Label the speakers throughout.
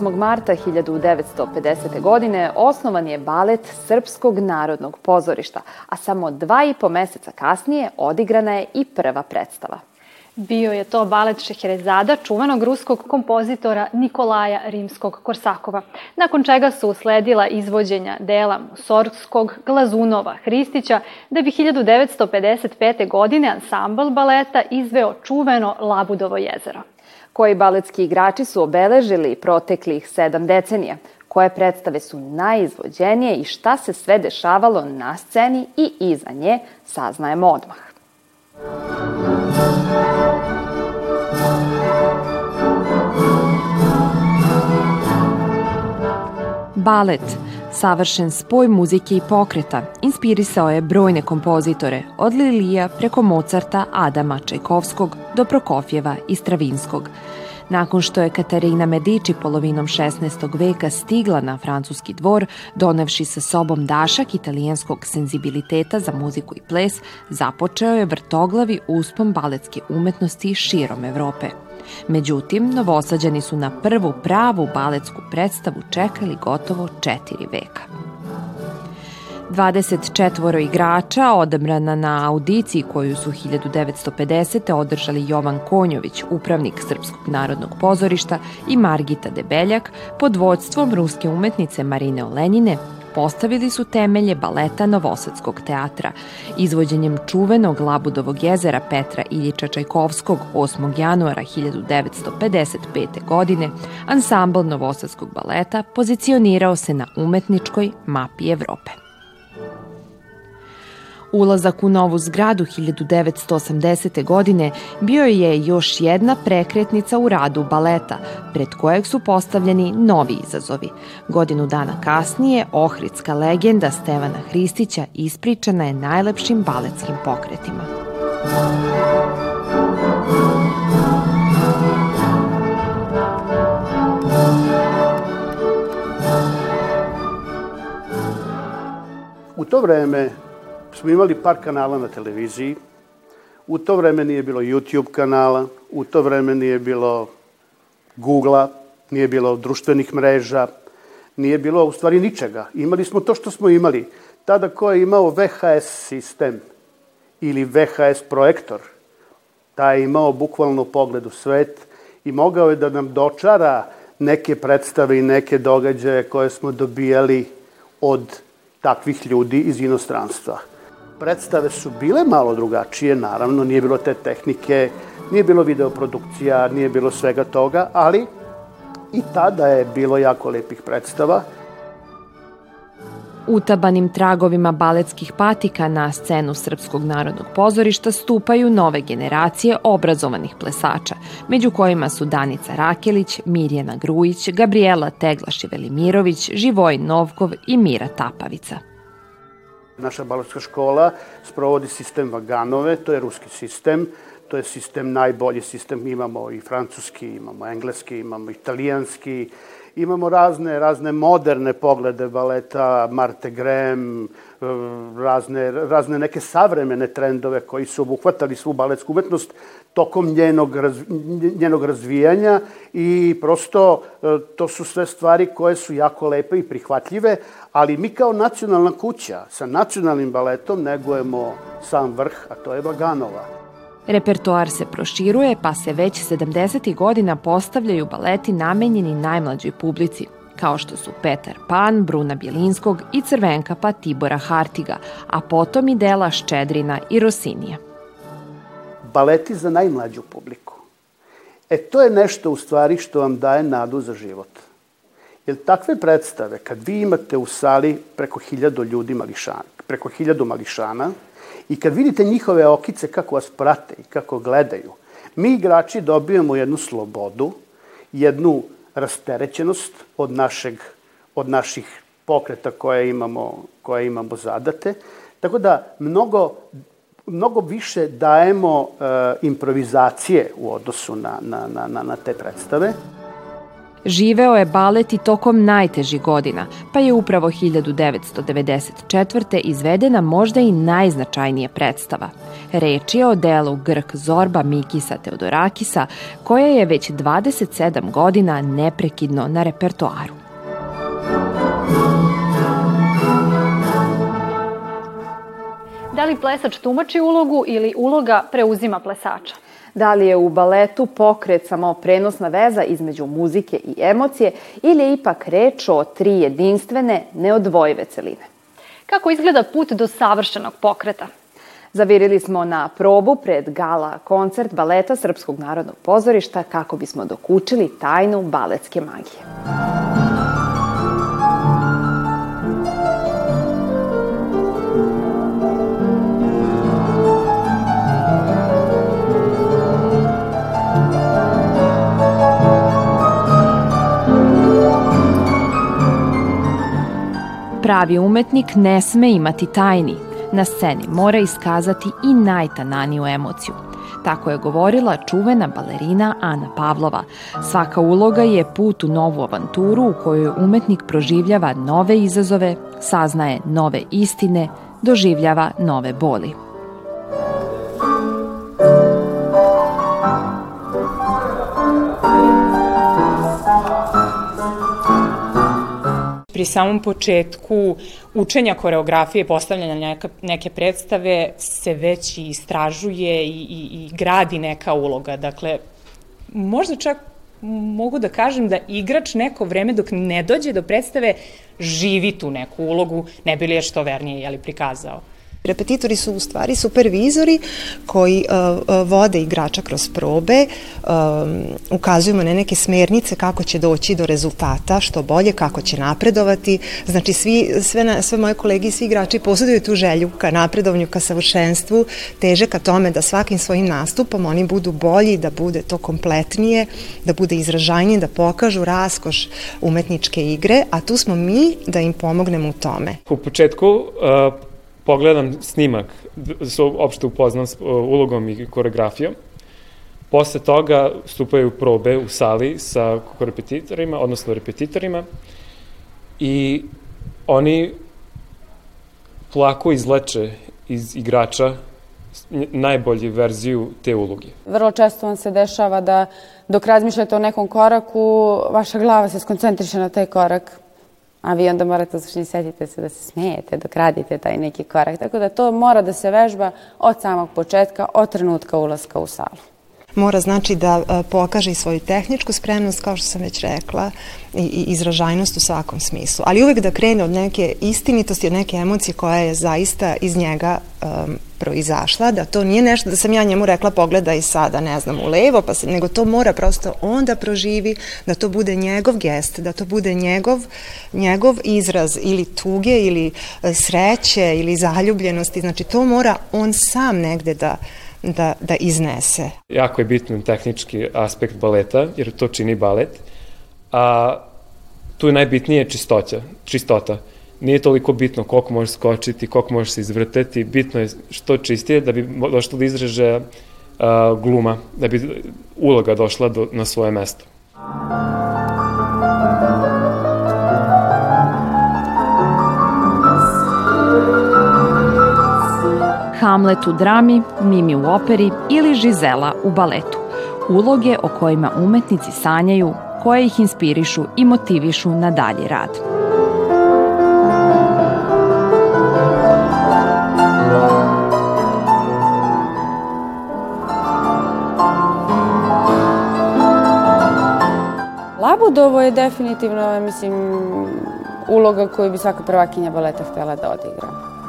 Speaker 1: 8. marta 1950. godine osnovan je balet Srpskog narodnog pozorišta, a samo dva i po meseca kasnije odigrana je i prva predstava.
Speaker 2: Bio je to balet Šeherezada, čuvenog ruskog kompozitora Nikolaja Rimskog-Korsakova, nakon čega su usledila izvođenja dela Musorgskog, Glazunova, Hristića, da bi 1955. godine ansambl baleta izveo čuveno Labudovo jezero.
Speaker 1: Koji baletski igrači su obeležili proteklih sedam decenija, koje predstave su najizvođenije i šta se sve dešavalo na sceni i iza nje, saznajemo odmah. Balet, savršen spoj muzike i pokreta, inspirisao je brojne kompozitore, od Lilija preko Mozarta, Adama Čajkovskog do Prokofjeva i Stravinskog – Nakon što je Katarina Medici polovinom 16. veka stigla na francuski dvor, donevši sa sobom dašak italijanskog senzibiliteta za muziku i ples, započeo je vrtoglavi uspon baletske umetnosti širom Evrope. Međutim, novosađani su na prvu pravu baletsku predstavu čekali gotovo četiri veka. 24 igrača odabrana na audiciji koju su 1950. održali Jovan Konjović, upravnik Srpskog narodnog pozorišta i Margita Debeljak pod vodstvom ruske umetnice Marine Olenjine postavili su temelje baleta Novosadskog teatra. Izvođenjem čuvenog Labudovog jezera Petra Iljiča Čajkovskog 8. januara 1955. godine, ansambl Novosadskog baleta pozicionirao se na umetničkoj mapi Evrope. Ulazak u novu zgradu 1980. godine bio je još jedna prekretnica u radu baleta, pred kojeg su postavljeni novi izazovi. Godinu dana kasnije, ohridska legenda Stevana Hristića ispričana je najlepšim baletskim pokretima.
Speaker 3: U to vreme smo imali par kanala na televiziji, u to vreme nije bilo YouTube kanala, u to vreme nije bilo Google-a, nije bilo društvenih mreža, nije bilo u stvari ničega. Imali smo to što smo imali. Tada ko je imao VHS sistem ili VHS projektor, taj je imao bukvalno pogled u svet i mogao je da nam dočara neke predstave i neke događaje koje smo dobijali od takvih ljudi iz inostranstva. Predstave su bile malo drugačije, naravno, nije bilo te tehnike, nije bilo videoprodukcija, nije bilo svega toga, ali i tada je bilo jako lepih predstava.
Speaker 1: Utabanim tragovima baletskih patika na scenu Srpskog narodnog pozorišta stupaju nove generacije obrazovanih plesača, među kojima su Danica Rakelić, Mirjana Grujić, Gabriela Teglaš-Velimirović, Živojin Novkov i Mira Tapavica.
Speaker 3: Naša baletska škola sprovodi sistem Vaganove, to je ruski sistem, to je sistem, najbolji sistem, imamo i francuski, imamo engleski, imamo italijanski, imamo razne, razne moderne poglede baleta, Marte Graham, razne, razne neke savremene trendove koji su obuhvatali svu baletsku umetnost tokom njenog, raz, njenog razvijanja i prosto e, to su sve stvari koje su jako lepe i prihvatljive, ali mi kao nacionalna kuća sa nacionalnim baletom negujemo sam vrh, a to je Baganova.
Speaker 1: Repertoar se proširuje, pa se već 70. godina postavljaju baleti namenjeni najmlađoj publici, kao što su Petar Pan, Bruna Bjelinskog i Crvenka pa Tibora Hartiga, a potom i dela Ščedrina i Rosinija.
Speaker 3: Baleti za najmlađu publiku. E, to je nešto u stvari što vam daje nadu za život. Jer takve predstave, kad vi imate u sali preko hiljadu ljudi mališana, preko hiljadu mališana, i kad vidite njihove okice kako vas prate i kako gledaju, mi igrači dobijamo jednu slobodu, jednu rasterećenost od našeg od naših pokreta koje imamo, koje imamo zadate. Tako da mnogo, mnogo više dajemo e, improvizacije u odnosu na, na, na, na te predstave.
Speaker 1: Živeo je balet i tokom najtežih godina, pa je upravo 1994. izvedena možda i najznačajnija predstava. Reč je o delu Grk Zorba Mikisa Teodorakisa, koja je već 27 godina neprekidno na repertoaru.
Speaker 2: Da li plesač tumači ulogu ili uloga preuzima plesača?
Speaker 4: Da li je u baletu pokret samo prenosna veza između muzike i emocije ili je ipak reč o tri jedinstvene, neodvojive celine?
Speaker 2: Kako izgleda put do savršenog pokreta?
Speaker 4: Zavirili smo na probu pred gala koncert baleta Srpskog narodnog pozorišta kako bismo dokučili tajnu baletske magije.
Speaker 1: Pravi umetnik ne sme imati tajni. Na sceni mora iskazati i najtananiju emociju. Tako je govorila čuvena balerina Ana Pavlova. Svaka uloga je put u novu avanturu u kojoj umetnik proživljava nove izazove, saznaje nove istine, doživljava nove boli.
Speaker 5: Pri samom početku učenja koreografije, postavljanja neka, neke predstave se već i istražuje i, i, i gradi neka uloga. Dakle, možda čak mogu da kažem da igrač neko vreme dok ne dođe do predstave živi tu neku ulogu, ne bi li je što vernije jeli, prikazao.
Speaker 6: Repetitori su u stvari supervizori koji uh, uh, vode igrača kroz probe, um, ukazujemo na neke smernice kako će doći do rezultata, što bolje, kako će napredovati. Znači, svi, sve, na, sve moje kolege i svi igrači posjeduju tu želju ka napredovanju, ka savršenstvu, teže ka tome da svakim svojim nastupom oni budu bolji, da bude to kompletnije, da bude izražajnije, da pokažu raskoš umetničke igre, a tu smo mi da im pomognemo u tome.
Speaker 7: U početku uh pogledam snimak, da se opšte upoznam s ulogom i koreografijom. Posle toga stupaju probe u sali sa korepetitorima, odnosno repetitorima i oni plako izleče iz igrača najbolju verziju te uloge.
Speaker 8: Vrlo često vam se dešava da dok razmišljate o nekom koraku, vaša glava se skoncentriše na taj korak a vi onda morate u suštini setite se da se smijete dok radite taj neki korak. Tako da to mora da se vežba od samog početka, od trenutka ulaska u salu.
Speaker 6: Mora znači da e, pokaže i svoju tehničku spremnost, kao što sam već rekla, i, i izražajnost u svakom smislu. Ali uvek da krene od neke istinitosti, od neke emocije koja je zaista iz njega um, proizašla, da to nije nešto da sam ja njemu rekla pogledaj sada, ne znam, u levo, pa se, nego to mora prosto on da proživi, da to bude njegov gest, da to bude njegov, njegov izraz ili tuge ili e, sreće ili zaljubljenosti, znači to mora on sam negde da, da, da iznese.
Speaker 7: Jako je bitan tehnički aspekt baleta, jer to čini balet, a tu je najbitnije čistoća, čistota nije toliko bitno koliko možeš skočiti, koliko možeš se izvrteti, bitno je što čistije da bi došlo do izražaja gluma, da bi uloga došla do, na svoje mesto.
Speaker 1: Hamlet u drami, Mimi u operi ili Žizela u baletu. Uloge o kojima umetnici sanjaju, koje ih inspirišu i motivišu na dalji rad.
Speaker 8: Labudovo je definitivno, mislim, uloga koju bi svaka prvakinja baleta htela da odigra.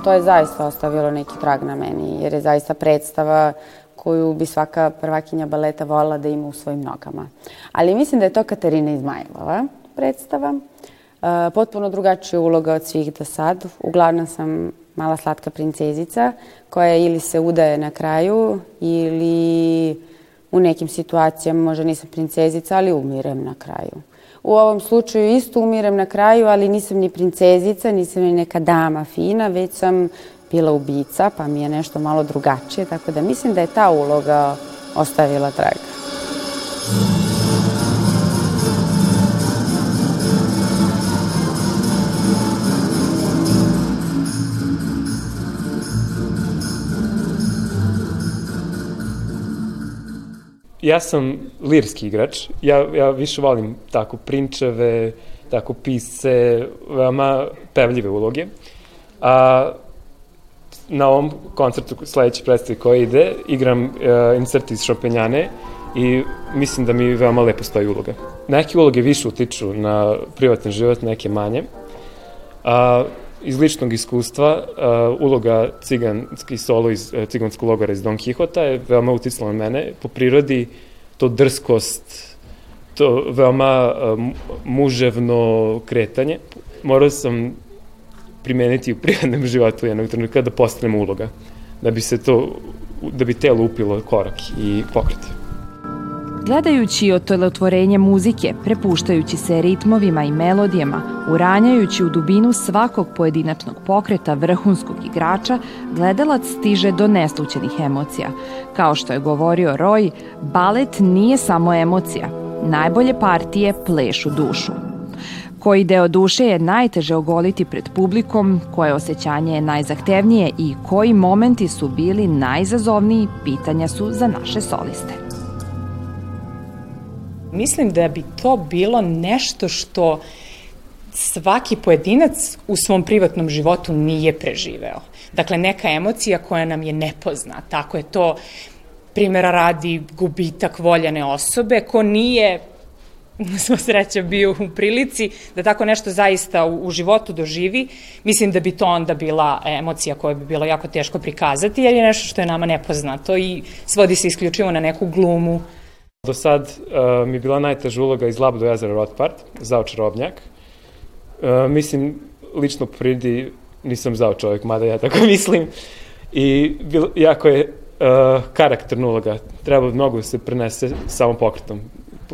Speaker 8: To je zaista ostavilo neki trag na meni, jer je zaista predstava koju bi svaka prvakinja baleta volila da ima u svojim nogama. Ali mislim da je to Katarina Izmajlova predstava. E, potpuno drugačija uloga od svih do sad. Uglavnom sam mala slatka princezica koja ili se udaje na kraju ili u nekim situacijama možda nisam princezica, ali umirem na kraju. U ovom slučaju isto umirem na kraju, ali nisam ni princezica, nisam ni neka dama fina, već sam bila ubica, pa mi je nešto malo drugačije, tako da mislim da je ta uloga ostavila traga.
Speaker 7: Ja sam lirski igrač, ja, ja više volim tako prinčeve, tako pisce, veoma pevljive uloge. A na ovom koncertu sledeći predstavi koji ide, igram uh, insert iz Šopenjane i mislim da mi veoma lepo stoji uloga. Neke uloge više utiču na privatni život, neke manje. A, iz ličnog iskustva uh, uloga ciganski solo iz uh, ciganskog logora iz Don Quixota je veoma uticala na mene. Po prirodi to drskost, to veoma uh, muževno kretanje. Morao sam primeniti u privatnom životu jednog trenutka da postanem uloga, da bi se to, da bi telo upilo korak i pokret.
Speaker 1: Gledajući otelotvorenje muzike, prepuštajući se ritmovima i melodijama, uranjajući u dubinu svakog pojedinačnog pokreta vrhunskog igrača, gledalac stiže do neslućenih emocija. Kao što je govorio Roy, balet nije samo emocija. Najbolje partije plešu dušu. Koji deo duše je najteže ogoliti pred publikom, koje osjećanje je najzahtevnije i koji momenti su bili najzazovniji, pitanja su za naše soliste.
Speaker 5: Mislim da bi to bilo nešto što svaki pojedinac u svom privatnom životu nije preživeo. Dakle, neka emocija koja nam je nepoznata. Ako je to, primjera radi, gubitak voljene osobe, ko nije sva sreća bio u prilici da tako nešto zaista u, u životu doživi, mislim da bi to onda bila emocija koja bi bilo jako teško prikazati, jer je nešto što je nama nepoznato i svodi se isključivo na neku glumu,
Speaker 7: Do sad uh, mi je bila najteža uloga iz Lab do jezera Rotpart, zao čarobnjak. Uh, mislim, lično po prirodi nisam zao čovjek, mada ja tako mislim. I bil, jako je uh, karakterna uloga. Treba mnogo da se prenese samom pokretom.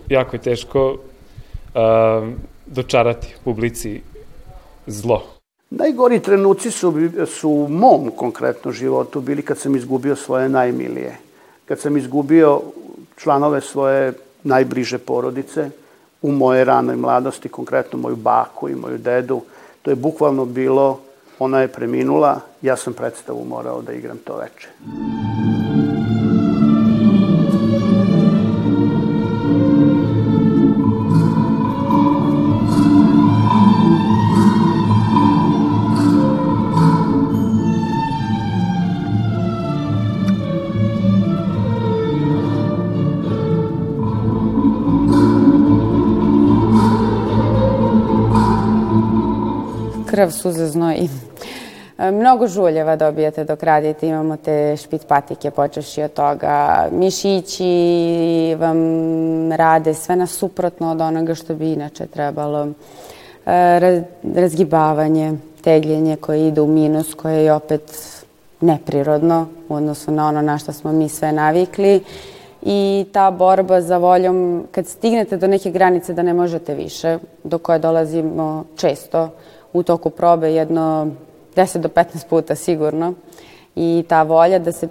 Speaker 7: Jako je teško uh, dočarati publici zlo.
Speaker 3: Najgori trenuci su, su u mom konkretno životu bili kad sam izgubio svoje najmilije. Kad sam izgubio članove svoje najbliže porodice u moje ranoj mladosti, konkretno moju baku i moju dedu. To je bukvalno bilo, ona je preminula, ja sam predstavu morao da igram to veče.
Speaker 8: Krv, suze, znoj i Mnogo žuljeva dobijate dok radite, imamo te špit patike počeši od toga. Mišići vam rade sve nasuprotno od onoga što bi inače trebalo. E, razgibavanje, tegljenje koje ide u minus, koje je opet neprirodno u odnosu na ono na što smo mi sve navikli. I ta borba za voljom, kad stignete do neke granice da ne možete više, do koje dolazimo često, u toku probe jedno 10 do 15 puta sigurno i ta volja da se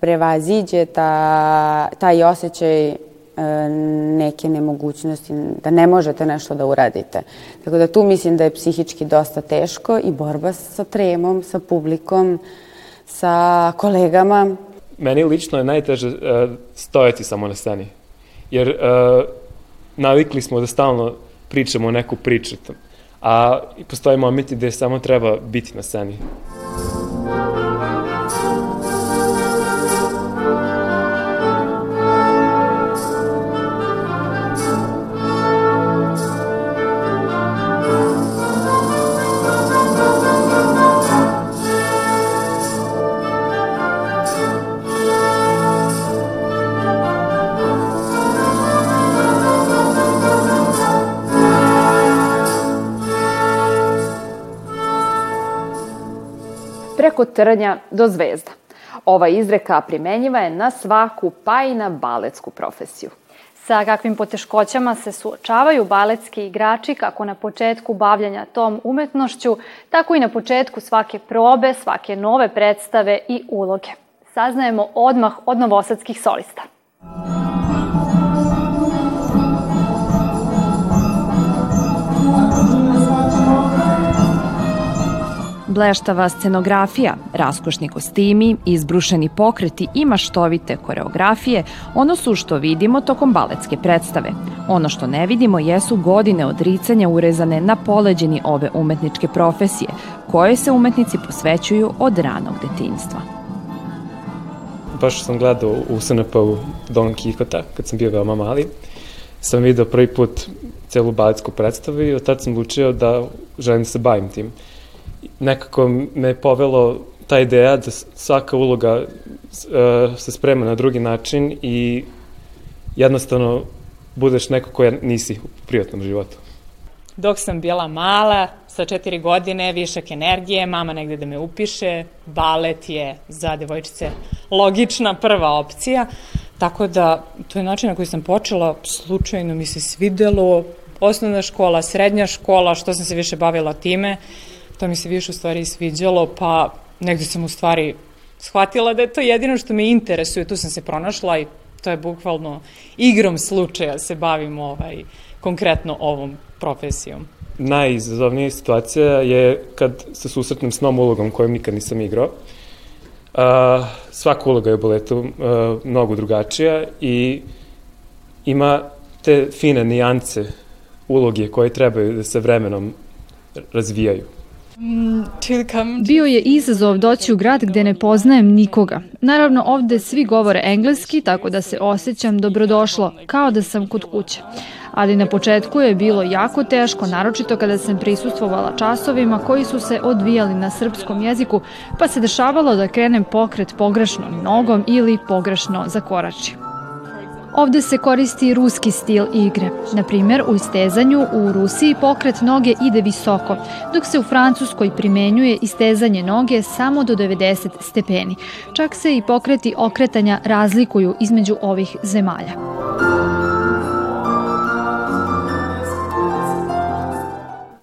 Speaker 8: prevaziđe ta, taj osjećaj e, neke nemogućnosti, da ne možete nešto da uradite. Tako da tu mislim da je psihički dosta teško i borba sa tremom, sa publikom, sa kolegama.
Speaker 7: Meni lično je najteže uh, stojati samo na sceni. Jer uh, navikli smo da stalno pričamo neku priču a postoje momenti gde samo treba biti na sceni.
Speaker 4: Preko trnja do zvezda. Ova izreka primenjiva je na svaku, pa i na baletsku profesiju.
Speaker 2: Sa kakvim poteškoćama se suočavaju baletski igrači kako na početku bavljanja tom umetnošću, tako i na početku svake probe, svake nove predstave i uloge. Saznajemo odmah od novosadskih solista.
Speaker 1: Bleštava scenografija, raskošni kostimi, izbrušeni pokreti i maštovite koreografije ono su što vidimo tokom baletske predstave. Ono što ne vidimo jesu godine odricanja urezane na poleđeni ove umetničke profesije, koje se umetnici posvećuju od ranog detinjstva.
Speaker 7: Baš sam gledao u SNP-u Don Kihota, kad sam bio veoma mali, sam video prvi put celu baletsku predstavu i od tada sam odlučio da želim da se bavim tim. Nekako me povelo ta ideja da svaka uloga uh, se sprema na drugi način i jednostavno budeš neko koja nisi u privatnom životu.
Speaker 5: Dok sam bila mala, sa četiri godine, višak energije, mama negde da me upiše, balet je za devojčice logična prva opcija, tako da to je način na koji sam počela, slučajno mi se svidelo, osnovna škola, srednja škola, što sam se više bavila time, to mi se više u stvari sviđalo, pa negde sam u stvari shvatila da je to jedino što me interesuje, tu sam se pronašla i to je bukvalno igrom slučaja se bavim ovaj, konkretno ovom profesijom.
Speaker 7: Najizazovnija situacija je kad se susretnem s novom ulogom kojom nikad nisam igrao. Uh, svaka uloga je u baletu uh, mnogo drugačija i ima te fine nijance uloge koje trebaju da se vremenom razvijaju.
Speaker 2: Bio je izazov doći u grad gde ne poznajem nikoga. Naravno, ovde svi govore engleski, tako da se osjećam dobrodošlo, kao da sam kod kuće. Ali na početku je bilo jako teško, naročito kada sam prisustvovala časovima koji su se odvijali na srpskom jeziku, pa se dešavalo da krenem pokret pogrešno nogom ili pogrešno zakoračim. Ovde se koristi ruski stil igre. Na primjer, u istezanju u Rusiji pokret noge ide visoko, dok se u Francuskoj primenjuje istezanje noge samo do 90 stepeni. Čak se i pokreti okretanja razlikuju između ovih zemalja.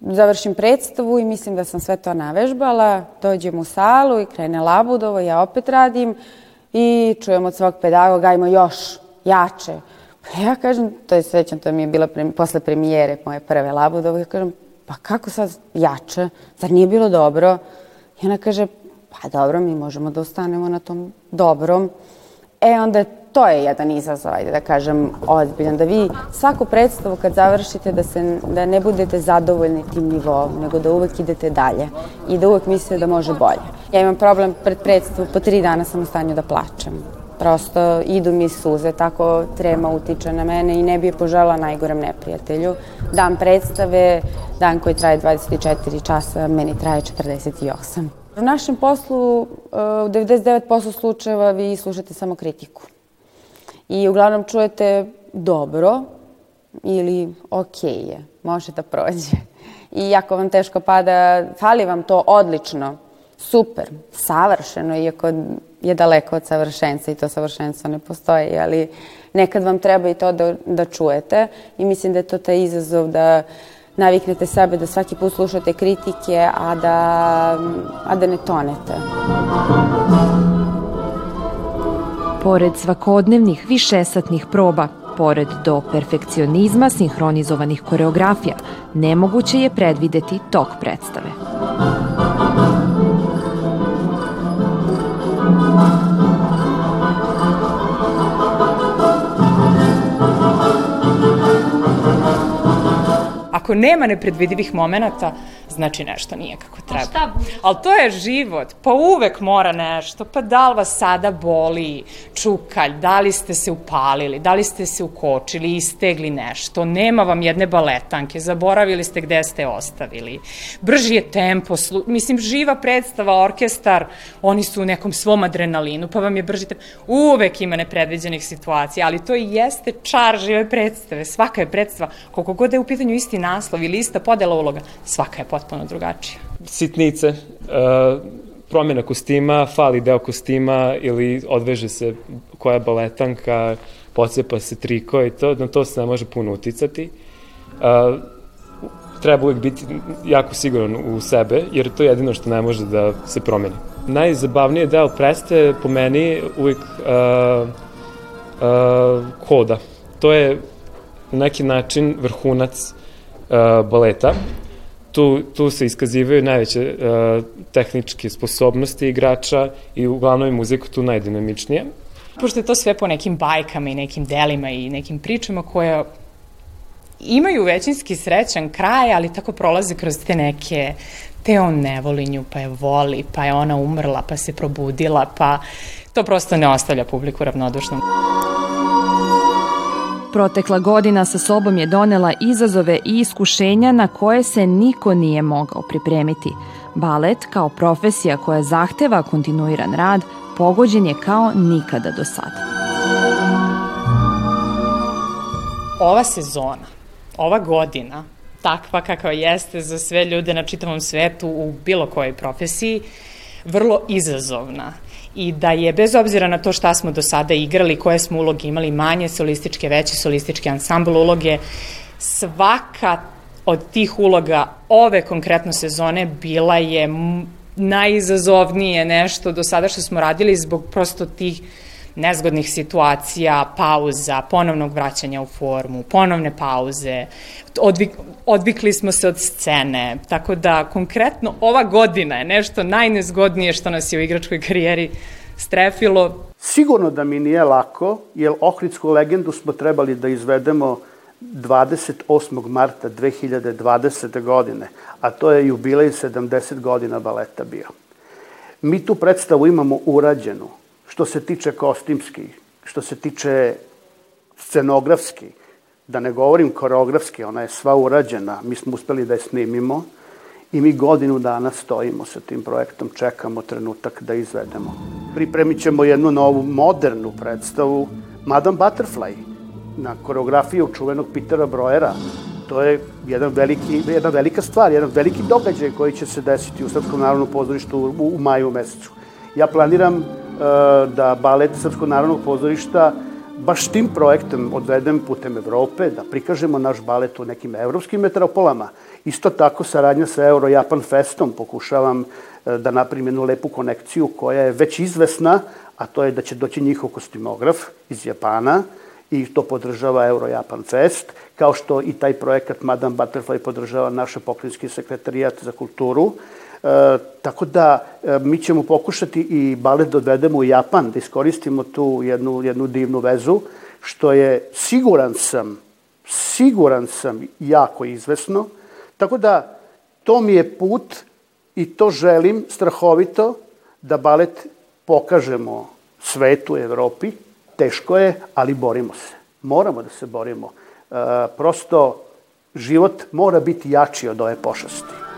Speaker 8: Završim predstavu i mislim da sam sve to navežbala. Dođem u salu i krene Labudovo, ja opet radim i čujem od svog pedagoga, ajmo još, jače. Pa ja kažem, to je svećan, to mi je bila pre, posle premijere moje prve Labudove, ja kažem, pa kako sad jače? Zar nije bilo dobro? I ona kaže, pa dobro, mi možemo da ostanemo na tom dobrom. E, onda to je jedan izazov, ajde da kažem, ozbiljan, da vi svaku predstavu kad završite da, se, da ne budete zadovoljni tim nivom, nego da uvek idete dalje i da uvek mislite da može bolje. Ja imam problem pred predstavu, po tri dana sam u stanju da plačem prosto idu mi suze, tako trema utiče na mene i ne bi je požela najgorem neprijatelju. Dan predstave, dan koji traje 24 časa, meni traje 48. U našem poslu, e, u 99% slučajeva vi slušate samo kritiku. I uglavnom čujete dobro ili ok je, može da prođe. I ako vam teško pada, fali vam to odlično, super, savršeno, iako je daleko od savršenstva i to savršenstvo ne postoji, ali nekad vam treba i to da, da čujete i mislim da je to taj izazov da naviknete sebe da svaki put slušate kritike, a da, a da ne tonete.
Speaker 1: Pored svakodnevnih višesatnih proba, pored do perfekcionizma sinhronizovanih koreografija, nemoguće je predvideti tok predstave.
Speaker 5: Nema nepredvidivih momenata, znači nešto nije kako treba.
Speaker 2: A šta bude?
Speaker 5: Ali to je život, pa uvek mora nešto, pa da li vas sada boli čukalj, da li ste se upalili, da li ste se ukočili, istegli nešto, nema vam jedne baletanke, zaboravili ste gde ste ostavili, brži je tempo, slu... mislim, živa predstava, orkestar, oni su u nekom svom adrenalinu, pa vam je brži tempo, uvek ima nepredviđenih situacija, ali to i jeste čar žive predstave, svaka je predstava, koliko god je u pitanju isti naslov ili ista podela uloga, svaka je potpuno drugačija.
Speaker 7: Sitnice, uh, promjena kostima, fali deo kostima ili odveže se koja baletanka, pocepa se triko i to, na to se ne može puno uticati. Uh, treba uvijek biti jako siguran u sebe, jer to je jedino što ne može da se promeni. Najzabavniji deo predstave po meni uvijek uh, uh, koda. To je na neki način vrhunac uh, baleta tu, tu se iskazivaju najveće uh, tehničke sposobnosti igrača i uglavnom je muzika tu najdinamičnija.
Speaker 5: Pošto je to sve po nekim bajkama i nekim delima i nekim pričama koje imaju većinski srećan kraj, ali tako prolaze kroz te neke te on ne voli nju, pa je voli, pa je ona umrla, pa se probudila, pa to prosto ne ostavlja publiku ravnodušnom.
Speaker 1: Protekla godina sa sobom je donela izazove i iskušenja na koje se niko nije mogao pripremiti. Balet, kao profesija koja zahteva kontinuiran rad, pogođen je kao nikada do sada.
Speaker 5: Ova sezona, ova godina, takva kakva jeste za sve ljude na čitavom svetu u bilo kojoj profesiji, vrlo izazovna i da je bez obzira na to šta smo do sada igrali, koje smo uloge imali, manje solističke, veće solističke ansambl uloge, svaka od tih uloga ove konkretno sezone bila je najizazovnije nešto do sada što smo radili zbog prosto tih nezgodnih situacija, pauza, ponovnog vraćanja u formu, ponovne pauze, odvik, odvikli smo se od scene, tako da konkretno ova godina je nešto najnezgodnije što nas je u igračkoj karijeri strefilo.
Speaker 3: Sigurno da mi nije lako, jer Ohridsku legendu smo trebali da izvedemo 28. marta 2020. godine, a to je jubilej 70 godina baleta bio. Mi tu predstavu imamo urađenu, što se tiče kostimski, što se tiče scenografski, da ne govorim koreografski, ona je sva urađena, mi smo uspeli da je snimimo i mi godinu dana stojimo sa tim projektom, čekamo trenutak da izvedemo. Pripremit ćemo jednu novu, modernu predstavu, Madame Butterfly, na koreografiju čuvenog Petera Brojera. To je jedan veliki, jedna velika stvar, jedan veliki događaj koji će se desiti u Srpskom narodnom pozorištu u, u maju mesecu. Ja planiram da balet Srpskog narodnog pozorišta baš tim projektom odvedem putem Evrope, da prikažemo naš balet u nekim evropskim metropolama. Isto tako saradnja sa Euro Japan Festom pokušavam uh, da napravim jednu lepu konekciju koja je već izvesna, a to je da će doći njihov kostimograf iz Japana, i to podržava Euro Japan Fest, kao što i taj projekat Madame Butterfly podržava naš pokrinjski sekretarijat za kulturu. E, tako da e, mi ćemo pokušati i balet da odvedemo u Japan, da iskoristimo tu jednu, jednu divnu vezu, što je, siguran sam, siguran sam, jako izvesno. Tako da to mi je put i to želim strahovito da balet pokažemo svetu, Evropi, Teško je, ali borimo se. Moramo da se borimo. E, prosto, život mora biti jači od ove pošasti.